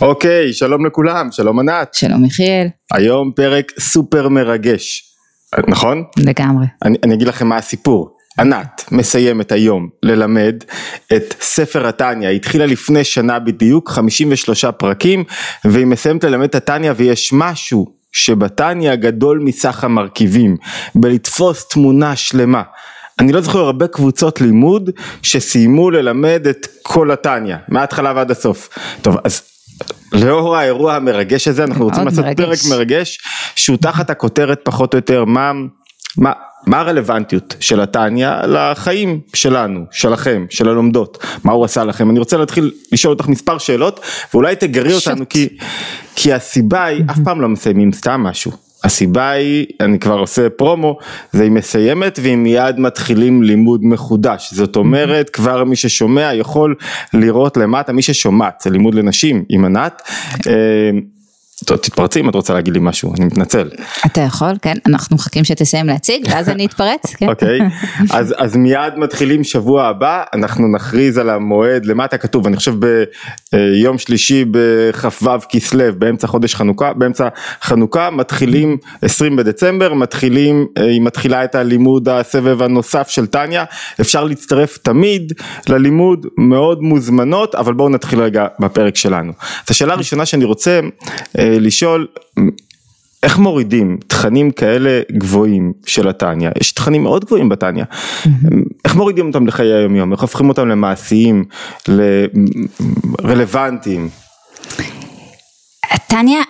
אוקיי, שלום לכולם, שלום ענת. שלום יחיאל. היום פרק סופר מרגש, נכון? לגמרי. אני, אני אגיד לכם מה הסיפור. ענת מסיימת היום ללמד את ספר התניא, היא התחילה לפני שנה בדיוק, 53 פרקים, והיא מסיימת ללמד את התניא ויש משהו שבתניא גדול מסך המרכיבים, בלתפוס תמונה שלמה. אני לא זוכר הרבה קבוצות לימוד שסיימו ללמד את כל התניא, מההתחלה ועד הסוף. טוב, אז לאור האירוע המרגש הזה אנחנו רוצים לעשות מרגש. פרק מרגש שהוא תחת הכותרת פחות או יותר מה, מה, מה הרלוונטיות של התניא לחיים שלנו, שלכם, של הלומדות, מה הוא עשה לכם, אני רוצה להתחיל לשאול אותך מספר שאלות ואולי תגרי אותנו כי, כי הסיבה היא אף פעם לא מסיימים סתם משהו. הסיבה היא, אני כבר עושה פרומו, זה היא מסיימת והיא מיד מתחילים לימוד מחודש, זאת אומרת כבר מי ששומע יכול לראות למטה, מי ששומעת, זה לימוד לנשים עם ענת. אה, תתפרצי אם את רוצה להגיד לי משהו, אני מתנצל. אתה יכול, כן, אנחנו מחכים שתסיים להציג ואז אני אתפרץ, כן. אוקיי, אז, אז מיד מתחילים שבוע הבא, אנחנו נכריז על המועד, למטה כתוב, אני חושב ביום שלישי בכ"ו כסלו, באמצע חודש חנוכה, באמצע חנוכה, מתחילים 20 בדצמבר, מתחילים, היא מתחילה את הלימוד הסבב הנוסף של טניה, אפשר להצטרף תמיד ללימוד, מאוד מוזמנות, אבל בואו נתחיל רגע בפרק שלנו. אז השאלה הראשונה שאני רוצה, לשאול איך מורידים תכנים כאלה גבוהים של התניא, יש תכנים מאוד גבוהים בתניא, mm-hmm. איך מורידים אותם לחיי היום יום, איך הופכים אותם למעשיים, לרלוונטיים? התניא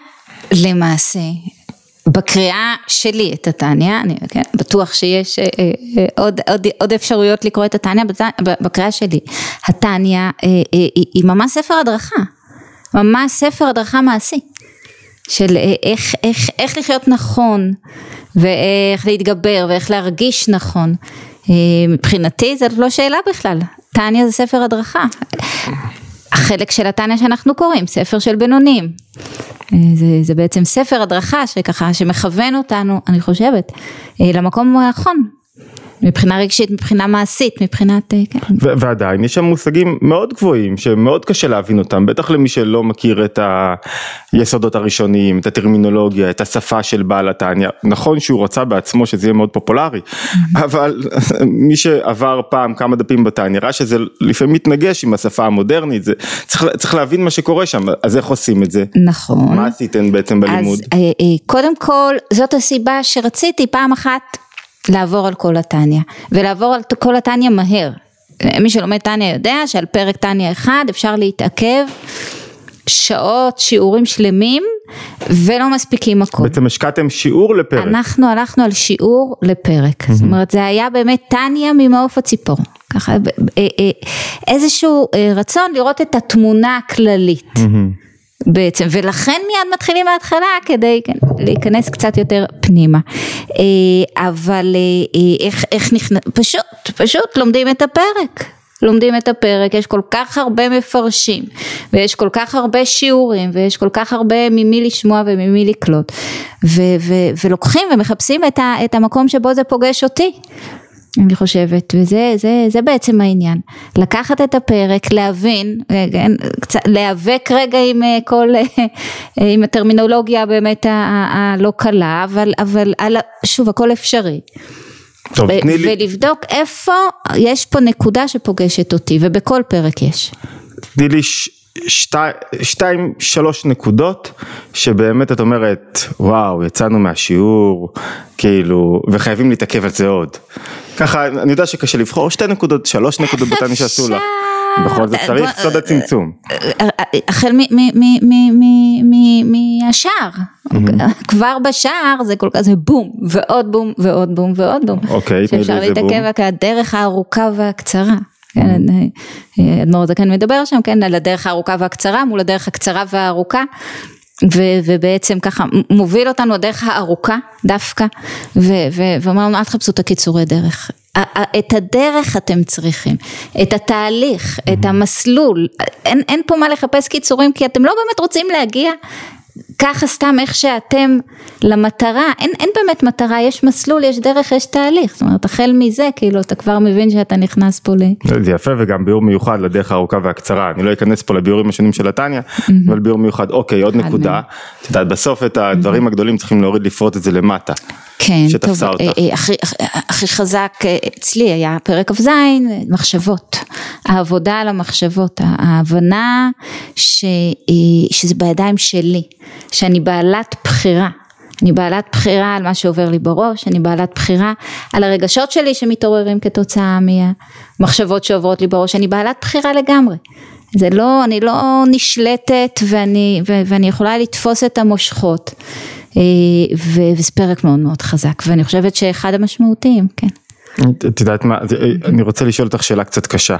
למעשה בקריאה שלי את התניא, אני כן, בטוח שיש אה, אה, עוד, עוד, עוד אפשרויות לקרוא את התניא, בקריאה שלי, התניא אה, אה, היא, היא ממש ספר הדרכה, ממש ספר הדרכה מעשי. של אה, איך, איך, איך לחיות נכון ואיך להתגבר ואיך להרגיש נכון. אה, מבחינתי זאת לא שאלה בכלל, טניה זה ספר הדרכה. החלק של הטניה שאנחנו קוראים, ספר של בינונים. אה, זה, זה בעצם ספר הדרכה שככה, שמכוון אותנו, אני חושבת, למקום הנכון, מבחינה רגשית, מבחינה מעשית, מבחינת... אה, כן. ועדיין יש שם מושגים מאוד גבוהים שמאוד קשה להבין אותם, בטח למי שלא מכיר את היסודות הראשוניים, את הטרמינולוגיה, את השפה של בעל התניא. נכון שהוא רצה בעצמו שזה יהיה מאוד פופולרי, mm-hmm. אבל מי שעבר פעם כמה דפים בתניא ראה שזה לפעמים מתנגש עם השפה המודרנית, זה, צריך, צריך להבין מה שקורה שם, אז איך עושים את זה? נכון. מה עשיתם בעצם בלימוד? אז אה, אה, קודם כל זאת הסיבה שרציתי פעם אחת לעבור על כל התניא, ולעבור על כל התניא מהר. מי שלומד תניא יודע שעל פרק תניא אחד אפשר להתעכב שעות, שיעורים שלמים, ולא מספיקים הכל. בעצם השקעתם שיעור לפרק. אנחנו הלכנו על שיעור לפרק, mm-hmm. זאת אומרת זה היה באמת תניא ממעוף הציפור, ככה אה, אה, איזשהו אה, רצון לראות את התמונה הכללית. Mm-hmm. בעצם, ולכן מיד מתחילים מההתחלה כדי להיכנס קצת יותר פנימה. אה, אבל אה, אה, איך, איך נכנס, פשוט, פשוט לומדים את הפרק. לומדים את הפרק, יש כל כך הרבה מפרשים, ויש כל כך הרבה שיעורים, ויש כל כך הרבה ממי לשמוע וממי לקלוט, ו- ו- ולוקחים ומחפשים את, ה- את המקום שבו זה פוגש אותי. אני חושבת, וזה זה, זה בעצם העניין, לקחת את הפרק, להבין, להיאבק רגע עם אה, כל, אה, עם הטרמינולוגיה באמת הלא קלה, אבל, אבל שוב הכל אפשרי. טוב, תני לי... ולבדוק איפה יש פה נקודה שפוגשת אותי, ובכל פרק יש. תני לי ש... שתי, שתיים שלוש נקודות שבאמת את אומרת וואו יצאנו מהשיעור כאילו וחייבים להתעכב על זה עוד ככה אני יודע שקשה לבחור שתי נקודות שלוש נקודות בטני שעשו לך בכל זאת צריך סוד הצמצום. החל מהשער, כבר בשער זה כל כך, זה בום ועוד בום ועוד בום ועוד בום. אוקיי, תני לי איזה בום. שאפשר להתעכב הדרך הארוכה והקצרה. כן, אה, אדמו"ר זקן מדבר שם, כן, על הדרך הארוכה והקצרה מול הדרך הקצרה והארוכה. ו- ובעצם ככה מוביל אותנו הדרך הארוכה דווקא ואמרנו אל תחפשו את הקיצורי דרך את הדרך אתם צריכים, את התהליך, את המסלול, אין, אין פה מה לחפש קיצורים כי אתם לא באמת רוצים להגיע ככה סתם איך שאתם למטרה, אין, אין באמת מטרה, יש מסלול, יש דרך, יש תהליך, זאת אומרת החל מזה כאילו אתה כבר מבין שאתה נכנס פה ל... זה יפה וגם ביאור מיוחד לדרך הארוכה והקצרה, אני לא אכנס פה לביאורים השונים של התניא, אבל ביאור מיוחד, אוקיי עוד נקודה, את יודעת בסוף את הדברים הגדולים צריכים להוריד לפרוט את זה למטה. כן, שתפסה טוב, אותך. אה, אה, הכי, הכי, חזק אה, אצלי היה פרק כ"ז, מחשבות, העבודה על המחשבות, ההבנה ש, שזה בידיים שלי, שאני בעלת בחירה. אני בעלת בחירה על מה שעובר לי בראש, אני בעלת בחירה על הרגשות שלי שמתעוררים כתוצאה מהמחשבות שעוברות לי בראש, אני בעלת בחירה לגמרי. זה לא, אני לא נשלטת ואני, ו, ואני יכולה לתפוס את המושכות. אה, וזה פרק מאוד מאוד חזק, ואני חושבת שאחד המשמעותיים, כן. את יודעת מה, אני רוצה לשאול אותך שאלה קצת קשה.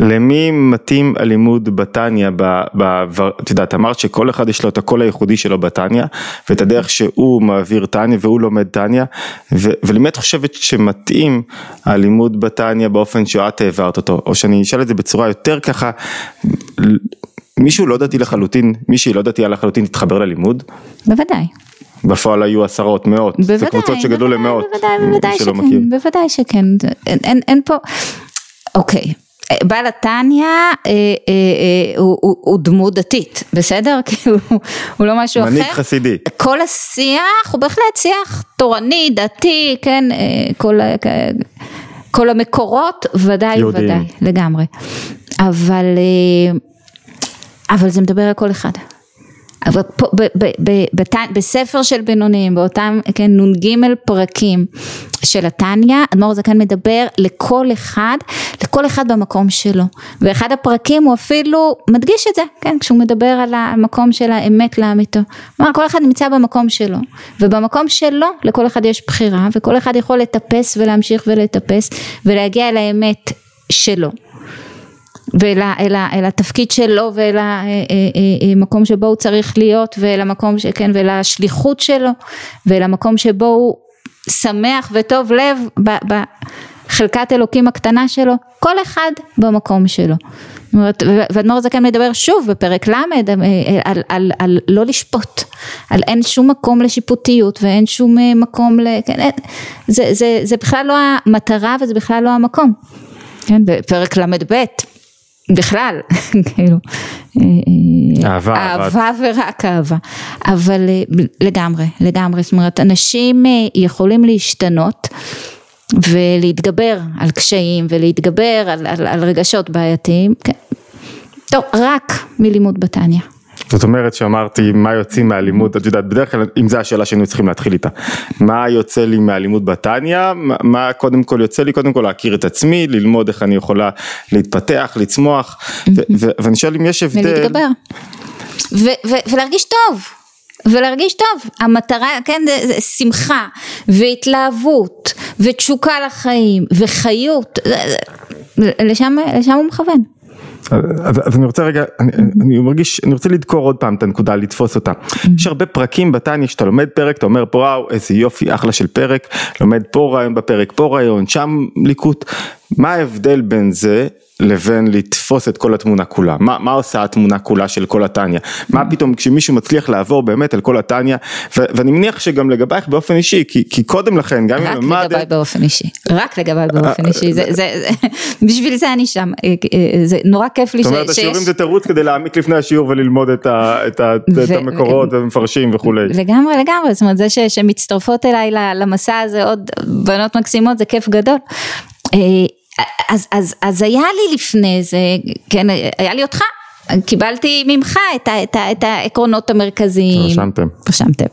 למי מתאים הלימוד בתניא, את יודעת, אמרת שכל אחד יש לו את הקול הייחודי שלו בתניא, ואת הדרך שהוא מעביר תניא והוא לומד תניא, ולמי את חושבת שמתאים הלימוד בתניא באופן שאת העברת אותו, או שאני אשאל את זה בצורה יותר ככה, מישהו לא דתי לחלוטין, מישהי לא דתייה לחלוטין תתחבר ללימוד? בוודאי. בפועל היו עשרות, מאות, בוודאי, זה קבוצות שגדלו בוודאי, למאות, בוודאי, בוודאי שכן, מכיר. בוודאי שכן, אין, אין, אין פה, אוקיי, בעל התניא אה, אה, אה, הוא, הוא, הוא דמות דתית, בסדר? כי הוא, הוא לא משהו אחר. מנהיג חסידי. כל השיח הוא בהחלט שיח תורני, דתי, כן, אה, כל, ה- כל המקורות ודאי יהודיים. ודאי, לגמרי. אבל, אה, אבל זה מדבר על כל אחד. אבל פה, ב, ב, ב, בת, בספר של בינוניים, באותם כן, נ"ג פרקים של התניא, אדמו"ר זקן מדבר לכל אחד, לכל אחד במקום שלו. ואחד הפרקים הוא אפילו מדגיש את זה, כן, כשהוא מדבר על המקום של האמת לאמיתו. כלומר, כל אחד נמצא במקום שלו, ובמקום שלו לכל אחד יש בחירה, וכל אחד יכול לטפס ולהמשיך ולטפס, ולהגיע אל האמת שלו. ואל ה- אל ה- אל התפקיד שלו ואל המקום שבו הוא צריך להיות ואל המקום, ש- כן, ואל השליחות שלו ואל המקום שבו הוא שמח וטוב לב בחלקת אלוקים הקטנה שלו, כל אחד במקום שלו. ואדמו"ר זקן מדבר שוב בפרק ל' על, על, על, על לא לשפוט, על אין שום מקום לשיפוטיות ואין שום אה, מקום ל... כן, אין, זה, זה, זה בכלל לא המטרה וזה בכלל לא המקום. כן, בפרק ל"ב בכלל, כאילו, אה, אהבה, אהבה ורק אהבה, אבל אה, לגמרי, לגמרי, זאת אומרת אנשים אה, יכולים להשתנות ולהתגבר על קשיים ולהתגבר על, על, על רגשות בעייתיים, כן. טוב, רק מלימוד בתניא. זאת אומרת שאמרתי מה יוצאים מהלימוד, את יודעת בדרך כלל אם זו השאלה שהיינו צריכים להתחיל איתה, מה יוצא לי מהלימוד בתניא, מה- מה קודם כל יוצא לי, קודם כל להכיר את עצמי, ללמוד איך אני יכולה להתפתח, לצמוח, ואני שואל אם יש הבדל, ולהתגבר. ולהרגיש טוב. ולהרגיש טוב, המטרה, כן, זה, זה שמחה והתלהבות ותשוקה לחיים וחיות, זה- זה- לשם, לשם הוא מכוון. אז, אז אני רוצה רגע, אני, אני מרגיש, אני רוצה לדקור עוד פעם את הנקודה, לתפוס אותה. יש הרבה פרקים בתניא שאתה לומד פרק, אתה אומר פה וואו איזה יופי, אחלה של פרק, לומד פה רעיון בפרק, פה רעיון, שם ליקוט. מה ההבדל בין זה לבין לתפוס את כל התמונה כולה? מה, מה עושה התמונה כולה של כל התניא? מה פתאום כשמישהו מצליח לעבור באמת על כל התניא, ואני מניח שגם לגבייך באופן אישי, כי, כי קודם לכן, גם אם רק למדת, לגביי באופן אישי, רק לגביי באופן אישי, זה, זה, זה, בשביל זה אני שם, אה, אה, זה נורא כיף לי זאת אומרת השיעורים שיש, זה תירוץ כדי להעמיק לפני השיעור וללמוד את, ה, את, ה, את ו- המקורות ומפרשים וכולי. לגמרי לגמרי, זאת אומרת זה ש, שמצטרפות אליי למסע הזה עוד בנות מקסימות זה כיף גדול. אז, אז, אז היה לי לפני זה, כן, היה לי אותך, קיבלתי ממך את, ה, את, ה, את העקרונות המרכזיים. רשמתם. רשמתם.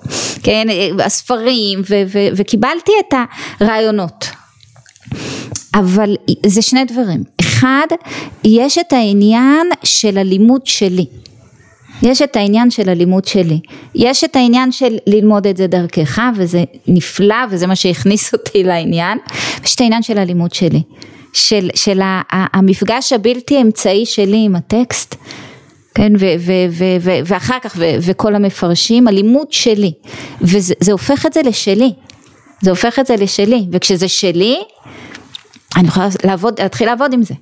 כן, הספרים, ו, ו, וקיבלתי את הרעיונות. אבל זה שני דברים. אחד, יש את העניין של הלימוד שלי. יש את העניין של הלימוד שלי, יש את העניין של ללמוד את זה דרכך וזה נפלא וזה מה שהכניס אותי לעניין, יש את העניין של הלימוד שלי, של, של המפגש הבלתי אמצעי שלי עם הטקסט, כן, ו, ו, ו, ו, ואחר כך ו, וכל המפרשים, הלימוד שלי, וזה זה הופך את זה לשלי, זה הופך את זה לשלי, וכשזה שלי, אני יכולה לעבוד, להתחיל לעבוד עם זה.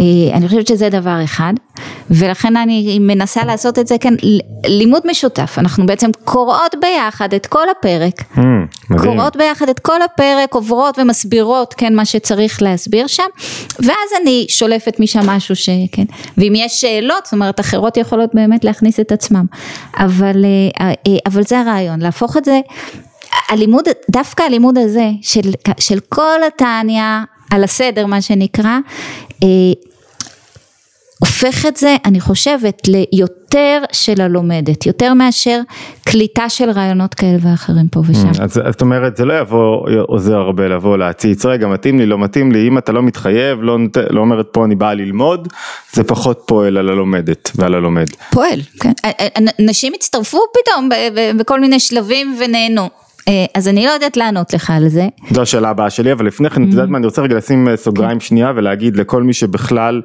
אה, אני חושבת שזה דבר אחד, ולכן אני מנסה לעשות את זה כאן, לימוד משותף, אנחנו בעצם קוראות ביחד את כל הפרק, Mm, מדהים. קוראות ביחד את כל הפרק, עוברות ומסבירות, כן, מה שצריך להסביר שם, ואז אני שולפת משם משהו שכן, ואם יש שאלות, זאת אומרת, אחרות יכולות באמת להכניס את עצמם, אבל, אה, אה, אבל זה הרעיון, להפוך את זה, הלימוד, דווקא הלימוד הזה, של, של כל התניא, על הסדר מה שנקרא, הופך את זה, אני חושבת, ליותר של הלומדת, יותר מאשר קליטה של רעיונות כאלה ואחרים פה ושם. אז זאת אומרת זה לא יבוא עוזר הרבה לבוא להציץ רגע מתאים לי לא מתאים לי אם אתה לא מתחייב לא, לא אומרת פה אני באה ללמוד זה פחות פועל על הלומדת ועל הלומד. פועל, כן. נשים הצטרפו פתאום בכל מיני שלבים ונהנו. אה, אז אני לא יודעת לענות לך על זה. זו השאלה הבאה שלי אבל לפני כן את יודעת מה אני רוצה רגע לשים אה, סוגריים שנייה ולהגיד לכל מי שבכלל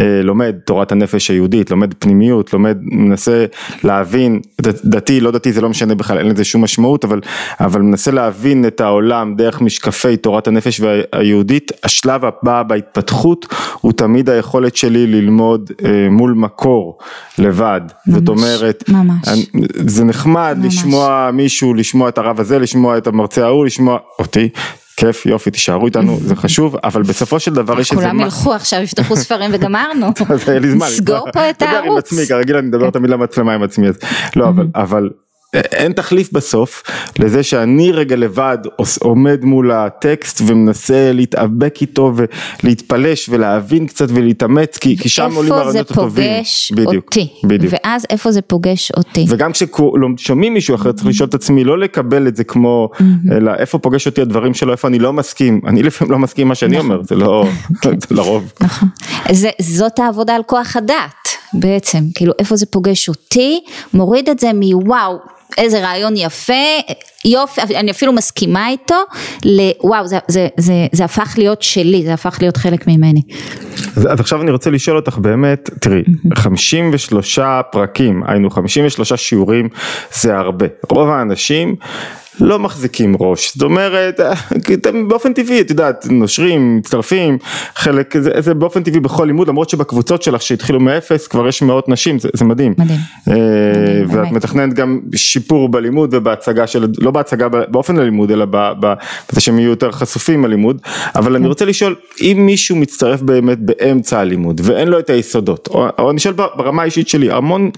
אה, לומד תורת הנפש היהודית לומד פנימיות לומד מנסה להבין דתי לא דתי זה לא משנה בכלל אין לזה שום משמעות אבל אבל מנסה להבין את העולם דרך משקפי תורת הנפש היהודית השלב הבא בהתפתחות הוא תמיד היכולת שלי ללמוד אה, מול מקור לבד זאת ממש, אומרת ממש. אני- זה נחמד ממש. לשמוע מישהו לשמוע את הרב הזה לשמוע את המרצה ההוא לשמוע אותי כיף יופי תישארו איתנו זה חשוב אבל בסופו של דבר יש איזה כולם ילכו עכשיו, יפתחו ספרים וגמרנו. אז היה לי זמן סגור פה את לדבר עם הערוץ. כן. עצמי כרגיל אני מדבר תמיד למצלמה עם עצמי אז לא אבל אין תחליף בסוף לזה שאני רגע לבד עומד מול הטקסט ומנסה להתאבק איתו ולהתפלש ולהבין קצת ולהתאמץ כי, כי שם עולים איפה זה הרעיונות הטובים. פוגש בדיוק, אותי, בדיוק. ואז איפה זה פוגש אותי. וגם כששומעים מישהו אחר צריך לשאול את עצמי לא לקבל את זה כמו אלא איפה פוגש אותי הדברים שלו איפה אני לא מסכים אני לפעמים לא מסכים מה שאני אומר זה לא זה לרוב. נכון. זה, זאת העבודה על כוח הדעת בעצם, כאילו איפה זה פוגש אותי, מוריד את זה מוואו, איזה רעיון יפה, יופי, אני אפילו מסכימה איתו, לוואו, זה, זה, זה, זה הפך להיות שלי, זה הפך להיות חלק ממני. אז אז עכשיו אני רוצה לשאול אותך באמת, תראי, 53 פרקים, היינו 53 שיעורים, זה הרבה. רוב האנשים לא מחזיקים ראש, זאת אומרת, אה, אתם באופן טבעי, את יודעת, נושרים, מצטרפים, חלק, זה, זה באופן טבעי בכל לימוד, למרות שבקבוצות שלך שהתחילו מאפס, כבר יש מאות נשים, זה, זה מדהים. מדהים. אה, מדהים, ואת באמת. מתכננת גם שיפור בלימוד ובהצגה של, לא בהצגה באופן הלימוד, אלא בזה שהם יהיו יותר חשופים ללימוד, אבל כן. אני רוצה לשאול, אם מישהו מצטרף באמת באמצע הלימוד ואין לו את היסודות, או, או אני שואל ברמה האישית שלי, המון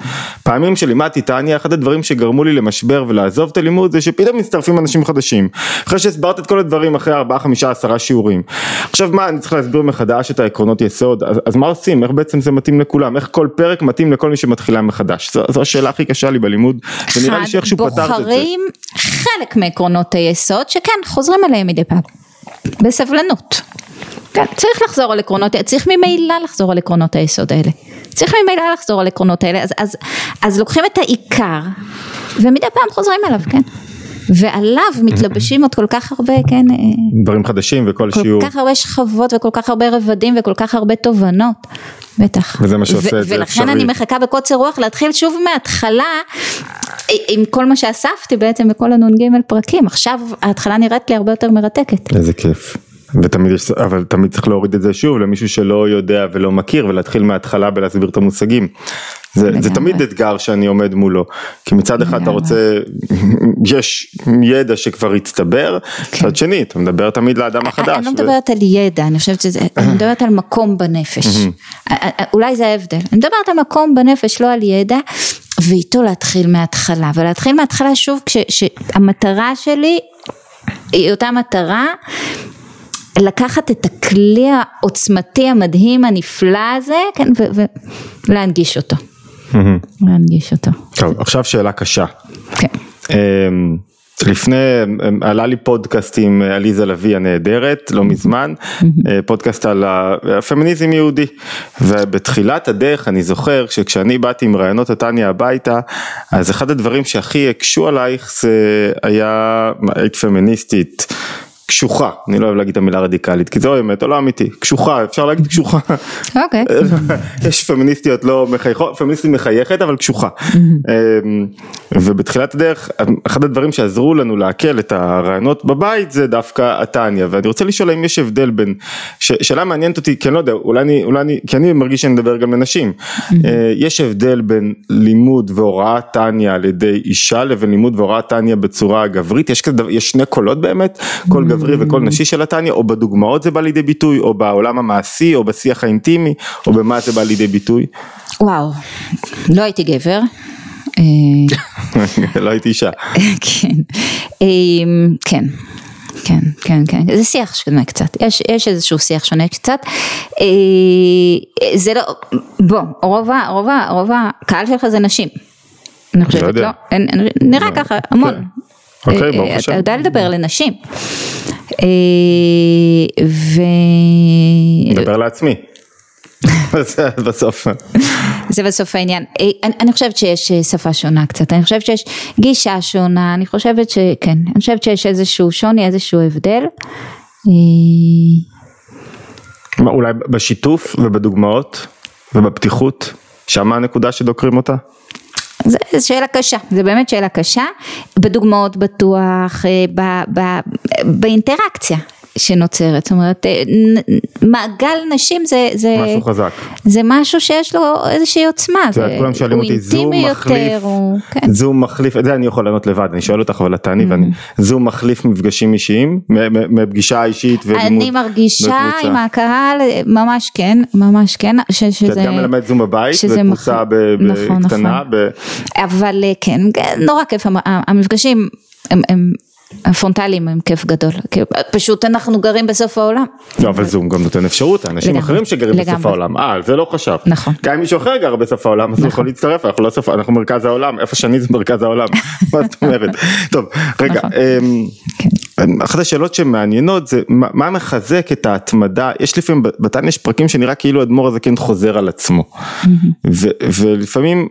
פעמים שלימדתי טניה, אחד הדברים שגרמו לי למשבר ולעזוב את הלימוד זה שפתאום מצטרפים אנשים חדשים, אחרי שהסברת את כל הדברים אחרי 4, 5, 10 שיעורים, עכשיו מה אני צריך להסביר מחדש את העקרונות יסוד, אז, אז מה עושים, איך בעצם זה מתאים לכולם, איך כל פרק מתאים לכל מי שמתחילה מחדש, זו, זו השאלה הכי קשה לי בלימוד, ונראה לי שאיכשהו פתרת את זה. חלק מעקרונות היסוד, שכן, חוזרים עליהם מדי פעם, בסבלנות. כן, צריך לחזור על עקרונות, צריך ממילא לחזור על עקרונות היסוד האלה. צריך ממילא לחזור על עקרונות האלה, אז, אז, אז לוקחים את העיקר, ומדי פעם חוזרים עליו, כן. ועליו מתלבשים עוד כל כך הרבה, כן, אה, דברים חדשים וכל כל שיעור. כך הרבה שכבות וכל כך הרבה רבדים וכל כך הרבה תובנות, בטח. וזה מה שעושה את זה ולכן אפשרי. אני מחכה בקוצר רוח להתחיל שוב מההתחלה עם כל מה שאספתי בעצם בכל הנ"ג פרקים, עכשיו ההתחלה נראית לי הרבה יותר מרתקת. איזה כיף. ותמיד יש, אבל תמיד צריך להוריד את זה שוב למישהו שלא יודע ולא מכיר ולהתחיל מההתחלה בלהסביר את המושגים. זה, זה. תמיד אתגר שאני עומד מולו, כי מצד אחד אתה. רוצה, יש ידע שכבר הצטבר, מצד שני אתה מדבר תמיד לאדם החדש. אני לא מדברת על ידע, אני חושבת שזה, אני מדברת על מקום בנפש. אולי זה ההבדל. אני מדברת על מקום בנפש, לא על ידע, ואיתו להתחיל מההתחלה. ולהתחיל מההתחלה שוב, כשהמטרה שלי היא אותה מטרה. לקחת את הכלי העוצמתי המדהים הנפלא הזה, כן, ולהנגיש אותו. להנגיש אותו, טוב, עכשיו שאלה קשה. כן, אמ, לפני, אמ, עלה לי פודקאסט עם עליזה לביא הנהדרת, לא מזמן, אה, פודקאסט על הפמיניזם יהודי, ובתחילת הדרך אני זוכר שכשאני באתי עם רעיונות התניא הביתה, אז אחד הדברים שהכי הקשו עלייך זה היה, היית פמיניסטית. קשוחה, אני לא אוהב להגיד את המילה רדיקלית, כי זה או אמת או לא אמיתי, קשוחה, אפשר להגיד קשוחה. אוקיי. יש פמיניסטיות לא מחייכות, פמיניסטית מחייכת אבל קשוחה. אמ, ובתחילת הדרך, אחד הדברים שעזרו לנו לעכל את הרעיונות בבית זה דווקא התניא, ואני רוצה לשאול האם יש הבדל בין, ש, שאלה מעניינת אותי, כי אני לא יודע, אולי אני, אולי אני, כי אני מרגיש שאני מדבר גם לנשים, אה, יש הבדל בין לימוד והוראת תניא על ידי אישה לבין לימוד והוראת תניא בצורה גברית, יש, כזה, יש שני קולות באמת, קול גברי וקול נשי של התניא, או בדוגמאות זה בא לידי ביטוי, או בעולם המעשי, או בשיח האינטימי, או במה זה בא לידי ביטוי? וואו, לא הייתי גבר. אה, לא הייתי אישה. כן, אמ, כן. כן, כן, כן, זה שיח שונה קצת, יש, יש איזשהו שיח שונה קצת, אה, זה לא, בוא, רוב, רוב, רוב הקהל שלך זה נשים, אני חושבת, לא, אין, נראה ככה, המון, כן. אוקיי, ברוך השם. אתה יודע לדבר לנשים, ו... מדבר לעצמי. זה בסוף. זה בסוף העניין. אני, אני חושבת שיש שפה שונה קצת, אני חושבת שיש גישה שונה, אני חושבת שכן, אני חושבת שיש איזשהו שוני, איזשהו הבדל. מה, אולי בשיתוף ובדוגמאות ובפתיחות, שמה הנקודה שדוקרים אותה? זו שאלה קשה, זו באמת שאלה קשה, בדוגמאות בטוח, ב, ב, באינטראקציה, שנוצרת, זאת אומרת מעגל נשים זה, זה, משהו חזק, זה משהו שיש לו איזושהי עוצמה, זה, כולם שואלים אותי, זום מחליף, הוא, כן. זום מחליף, את זה אני יכול לענות לבד, אני שואל אותך אבל את תעני, ואני, זום מחליף מפגשים אישיים, מפגישה אישית ולימוד אני מרגישה עם הקהל, ממש כן, ממש כן, ש, שזה, כי את גם מלמדת זום בבית, בקבוצה נכון, קטנה, נכון. ב... אבל כן, נורא כיף, המפגשים הם, הם הפרונטליים הם כיף גדול, פשוט אנחנו גרים בסוף העולם. לא אבל זום גם נותן אפשרות, אנשים אחרים שגרים בסוף העולם, אה על זה לא חשבת, נכון, גם אם מישהו אחר גר בסוף העולם אז הוא יכול להצטרף, אנחנו לא סוף, אנחנו מרכז העולם, איפה שאני זה מרכז העולם, מה זאת אומרת, טוב רגע, אחת השאלות שמעניינות זה מה מחזק את ההתמדה, יש לפעמים, בתניא יש פרקים שנראה כאילו אדמו"ר הזקן חוזר על עצמו, ולפעמים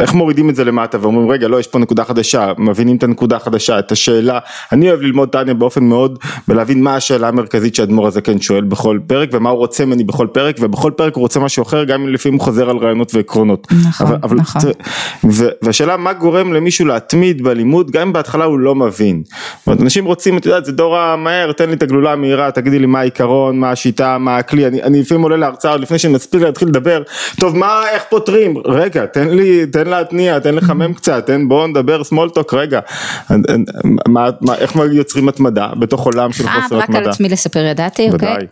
איך מורידים את זה למטה ואומרים רגע לא יש פה נקודה חדשה, מבינים את הנקודה החדשה, את השאלה, אני אוהב ללמוד תניא באופן מאוד, ולהבין מה השאלה המרכזית שהאדמו"ר הזקן שואל בכל פרק ומה הוא רוצה ממני בכל פרק, ובכל פרק הוא רוצה משהו אחר גם אם לפעמים הוא חוזר על רעיונות ועקרונות. נכון, אבל, אבל נכון. והשאלה מה גורם למישהו להתמיד בלימוד גם אם בהתחלה הוא לא מבין. אנשים רוצים, את יודעת, זה דור המהר, תן לי את הגלולה המהירה, תגידי לי מה העיקרון, מה השיטה, מה הכלי, אני, אני לפעמים עולה להרצאה עוד לפני שאני מספיק להתחיל לדבר, טוב מה, איך פותרים, רגע, תן לי, תן להתניע, תן לחמם קצת, תן בואו נדבר סמולטוק, רגע, מה, מה, איך יוצרים התמדה בתוך עולם של חוסר התמדה? רק על עצמי לספר ידעתי, אוקיי?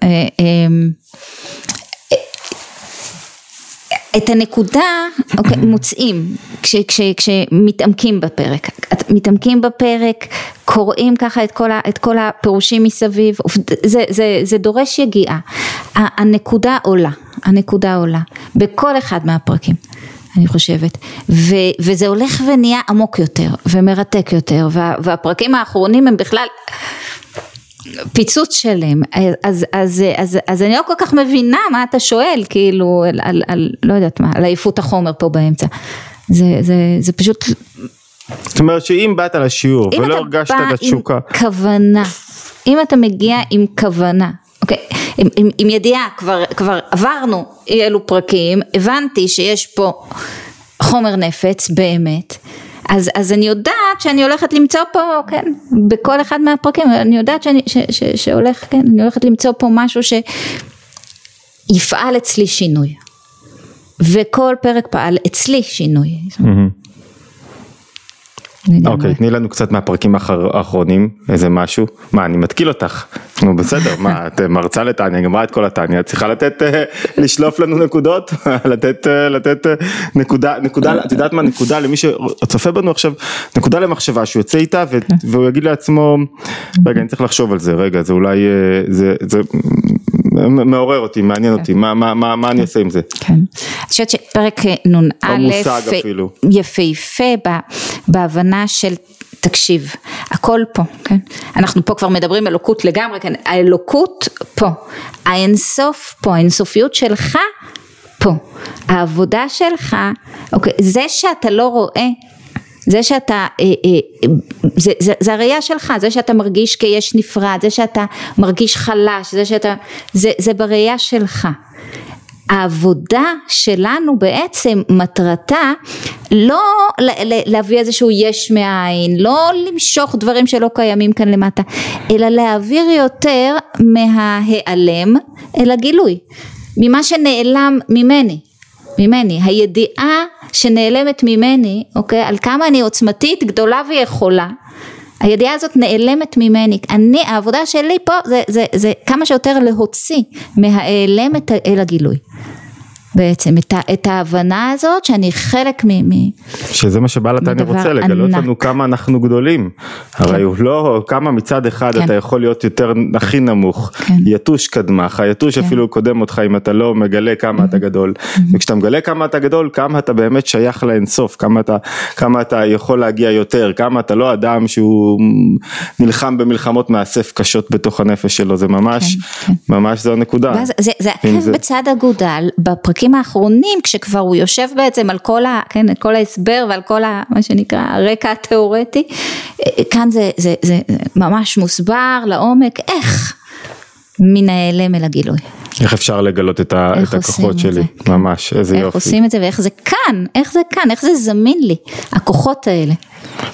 את הנקודה אוקיי, מוצאים כש, כש, כשמתעמקים בפרק, מתעמקים בפרק, קוראים ככה את כל, ה, את כל הפירושים מסביב, זה, זה, זה דורש יגיעה, הנקודה עולה, הנקודה עולה, בכל אחד מהפרקים. אני חושבת, ו, וזה הולך ונהיה עמוק יותר ומרתק יותר וה, והפרקים האחרונים הם בכלל פיצוץ שלם, אז, אז, אז, אז, אז אני לא כל כך מבינה מה אתה שואל, כאילו, על, על, על לא יודעת מה, על עייפות החומר פה באמצע, זה, זה, זה פשוט... זאת אומרת שאם באת לשיעור ולא הרגשת את התשוקה. אם אתה בא עם כוונה, אם אתה מגיע עם כוונה, אוקיי, עם, עם, עם ידיעה, כבר, כבר עברנו אי אלו פרקים, הבנתי שיש פה חומר נפץ באמת, אז, אז אני יודעת שאני הולכת למצוא פה, כן, בכל אחד מהפרקים, אני יודעת שאני, ש, ש, שהולך, כן, אני הולכת למצוא פה משהו שיפעל אצלי שינוי. וכל פרק פעל אצלי שינוי. Mm-hmm. אוקיי, תני לנו קצת מהפרקים האחרונים, איזה משהו. מה, אני מתקיל אותך. נו בסדר, מה, את מרצה לתניא, גמרה את כל התניא, את צריכה לתת, אה, לשלוף לנו נקודות, לתת, אה, לתת אה, נקודה, נקודה, את יודעת מה, נקודה למי שצופה בנו עכשיו, נקודה למחשבה שהוא יוצא איתה והוא יגיד לעצמו, רגע, אני צריך לחשוב על זה, רגע, זה אולי, זה, זה מעורר אותי, מעניין אותי, מה, מה, מה, מה אני עושה עם זה? כן. אני חושבת שפרק נ"א, יפהפה בהבנה של תקשיב, הכל פה, כן? אנחנו פה כבר מדברים אלוקות לגמרי, כן? האלוקות פה, האינסוף פה, האינסופיות שלך פה, העבודה שלך, אוקיי, זה שאתה לא רואה זה שאתה, אה, אה, זה, זה, זה הראייה שלך, זה שאתה מרגיש כיש נפרד, זה שאתה מרגיש חלש, זה שאתה, זה, זה בראייה שלך. העבודה שלנו בעצם מטרתה לא להביא איזשהו יש מאין, לא למשוך דברים שלא קיימים כאן למטה, אלא להעביר יותר מההיעלם אל הגילוי, ממה שנעלם ממני, ממני, הידיעה שנעלמת ממני, אוקיי, על כמה אני עוצמתית, גדולה ויכולה, הידיעה הזאת נעלמת ממני, אני, העבודה שלי פה זה, זה, זה כמה שיותר להוציא מההיעלם אל הגילוי. בעצם, את, ה, את ההבנה הזאת שאני חלק מ... מ שזה מה שבעל התניא רוצה, לגלות ענק. לנו כמה אנחנו גדולים. כן. הרי הוא לא, כמה מצד אחד כן. אתה יכול להיות יותר הכי נמוך, כן. יתוש קדמך, היתוש כן. אפילו קודם אותך אם אתה לא מגלה כמה אתה גדול. וכשאתה מגלה כמה אתה גדול, כמה אתה באמת שייך לאינסוף, כמה אתה, כמה אתה יכול להגיע יותר, כמה אתה לא אדם שהוא נלחם במלחמות מאסף קשות בתוך הנפש שלו, זה ממש, כן, כן. ממש זו הנקודה. זה, זה עקב זה... בצד אגודל, בפרקים הפרקים האחרונים כשכבר הוא יושב בעצם על כל, ה, כן, כל ההסבר ועל כל ה, מה שנקרא הרקע התיאורטי, כאן זה, זה, זה ממש מוסבר לעומק איך מן ההיעלם אל הגילוי. איך אפשר לגלות את, ה, את הכוחות שלי, זה? ממש, איזה איך יופי. איך עושים את זה ואיך זה כאן, איך זה כאן, איך זה זמין לי, הכוחות האלה.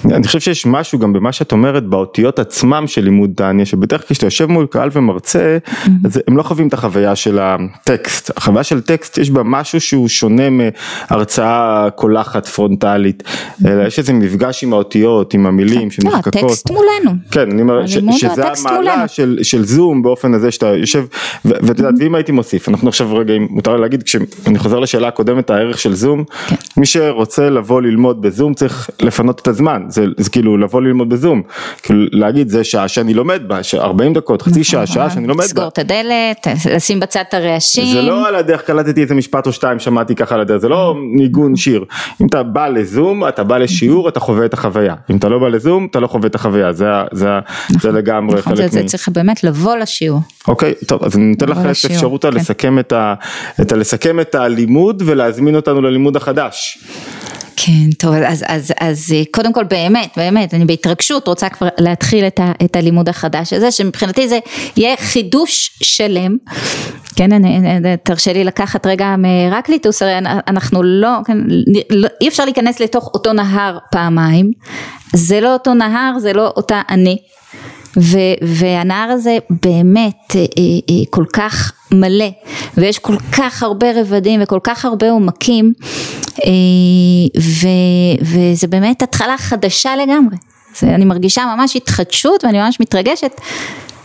אני חושב שיש משהו גם במה שאת אומרת באותיות עצמם של לימוד דניה, שבדרך כלל כשאתה יושב מול קהל ומרצה, mm-hmm. אז הם לא חווים את החוויה של הטקסט. החוויה של טקסט יש בה משהו שהוא שונה מהרצאה קולחת פרונטלית, mm-hmm. אלא יש איזה מפגש עם האותיות, עם המילים כן, שמחקקות. לא, הטקסט מולנו. כן, אני אומר שזה המעלה של, של זום באופן הזה שאתה יושב, ואת יודעת, mm-hmm. ואם הייתי מוסיף, אנחנו עכשיו רגע, אם מותר לי להגיד, כשאני חוזר לשאלה הקודמת, הערך של זום, כן. מי שרוצה לבוא ללמוד בזום צריך לפנות את הזמן, זה, זה כאילו לבוא ללמוד בזום, כאילו להגיד זה שעה שאני לומד בה, 40 דקות, חצי שעה, שעה נכון. שאני לומד בה. לסגור את הדלת, לשים בצד את הרעשים. זה לא על הדרך קלטתי איזה משפט או שתיים, שמעתי ככה על הדרך, זה לא ניגון שיר. אם אתה בא לזום, אתה בא לשיעור, אתה חווה את החוויה. אם אתה לא בא לזום, אתה לא חווה את החוויה, זה, זה, נכון, זה לגמרי נכון, חלק זה, מ... זה צריך באמת לבוא לשיעור. אוקיי, טוב, אז אני נותן לך את האפשרות כן. לסכם את הלימוד ולהזמין אותנו ללימוד החדש. כן, טוב, אז, אז, אז קודם כל באמת, באמת, אני בהתרגשות רוצה כבר להתחיל את, ה, את הלימוד החדש הזה, שמבחינתי זה יהיה חידוש שלם, כן, אני, תרשה לי לקחת רגע מרקליטוס, הרי אנחנו לא, כן, לא, אי אפשר להיכנס לתוך אותו נהר פעמיים, זה לא אותו נהר, זה לא אותה אני, ו, והנהר הזה באמת אה, אה, כל כך מלא ויש כל כך הרבה רבדים וכל כך הרבה עומקים אה, ו, וזה באמת התחלה חדשה לגמרי, זה, אני מרגישה ממש התחדשות ואני ממש מתרגשת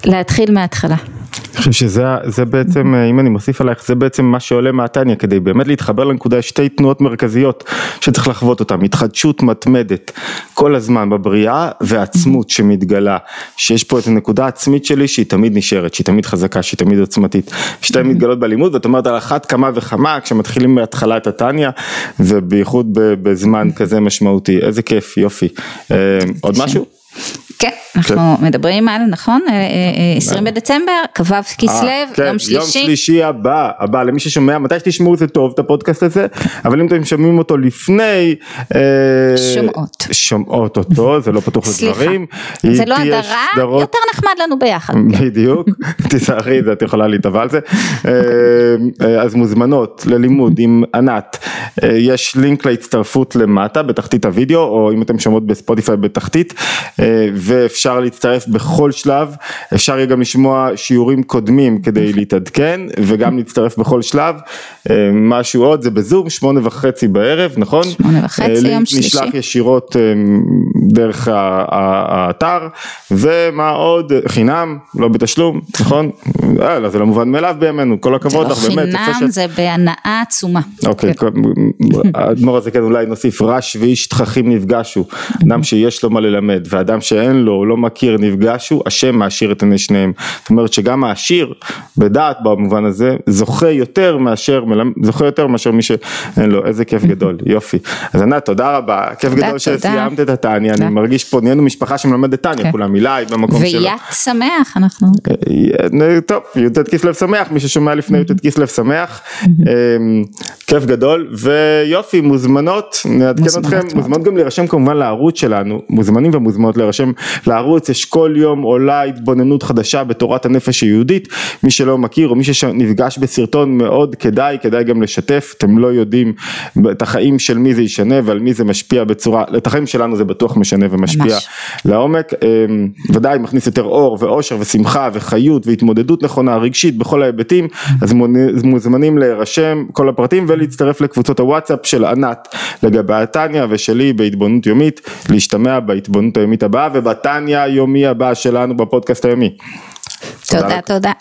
להתחיל מההתחלה. אני חושב שזה בעצם, אם אני מוסיף עלייך, זה בעצם מה שעולה מהתניא, כדי באמת להתחבר לנקודה, יש שתי תנועות מרכזיות שצריך לחוות אותן, התחדשות מתמדת כל הזמן בבריאה ועצמות שמתגלה, שיש פה את הנקודה העצמית שלי שהיא תמיד נשארת, שהיא תמיד חזקה, שהיא תמיד עוצמתית, שתיים מתגלות בלימוד, ואת אומרת על אחת כמה וכמה כשמתחילים מההתחלה את התניא, ובייחוד בזמן כזה משמעותי, איזה כיף, יופי. אה, עוד משהו? כן, אנחנו כן. מדברים על, נכון, 20 אה, אה, אה, בדצמבר, כ"ו כסלו, כן, יום שלישי. יום שלישי הבא, הבא, למי ששומע, מתי שתשמעו זה טוב, את הפודקאסט הזה, אבל אם אתם שומעים אותו לפני... שומעות. שומעות אותו, זה לא פתוח לדברים. סליחה, זה לא הדרה, יותר נחמד לנו ביחד. כן. בדיוק, תיזהרי, את יכולה להתאבע על זה. אז מוזמנות ללימוד עם ענת, יש לינק להצטרפות למטה, בתחתית הוידאו, או אם אתם שומעות בספוטיפיי בתחתית. ואפשר להצטרף בכל שלב, אפשר יהיה גם לשמוע שיעורים קודמים כדי להתעדכן וגם להצטרף בכל שלב, אה, משהו עוד זה בזום, שמונה וחצי בערב, נכון? שמונה וחצי, יום שלישי. נשלח ישירות אה, דרך האתר, ומה עוד, חינם, לא בתשלום, נכון? אה, זה לא מובן מאליו בימינו, כל הכבוד לך, באמת. זה לא חינם, זה בהנאה עצומה. אוקיי. האדמו"ר הזה כן אולי נוסיף רש ואיש תככים נפגשו, אדם שיש לו מה ללמד, ואדם שאין לו, לא לא מכיר, נפגש הוא, השם מעשיר את עיני שניהם. זאת אומרת שגם העשיר, בדעת במובן הזה, זוכה יותר מאשר, זוכה יותר מאשר מי שאין לו, איזה כיף גדול, יופי. אז ענת, תודה רבה, כיף תודה, גדול. שסיימת את הטניה, אני מרגיש פה, נהיינו משפחה שמלמדת טניה, כן. כולם אילי במקום שלו. ויד שמח אנחנו. אה, טוב, י"ט כסלו שמח, מי ששומע לפני י"ט כסלו שמח, אמ, כיף גדול, ויופי, מוזמנות, נעדכן אתכם, מוזמנות גם להירשם כמובן לערוץ שלנו, מוזמנים ומוזמנות להירשם לערוץ, יש כל יום עולה התבוננות חדשה בתורת הנפש היהודית, מי שלא מכיר או מי שנפגש בסרטון מאוד כדאי, כדאי גם לשתף, אתם לא יודעים את החיים של מי זה ישנה ועל מי זה משפיע בצורה, את החיים שלנו זה בטוח משנה ומשפיע ממש. לעומק, אמ, ודאי מכניס יותר אור ואושר ושמחה וחיות והתמודדות נכונה רגשית בכל ההיבטים, אז מוזמנים להירשם כל הפרטים ולהצטרף לקבוצות הוואטסאפ של ענת לגבי הטניה ושלי בהתבוננות יומית, להשתמע בהתבוננות היומית הבאה ובטניה היומי הבא שלנו בפודקאסט היומי. תודה תודה.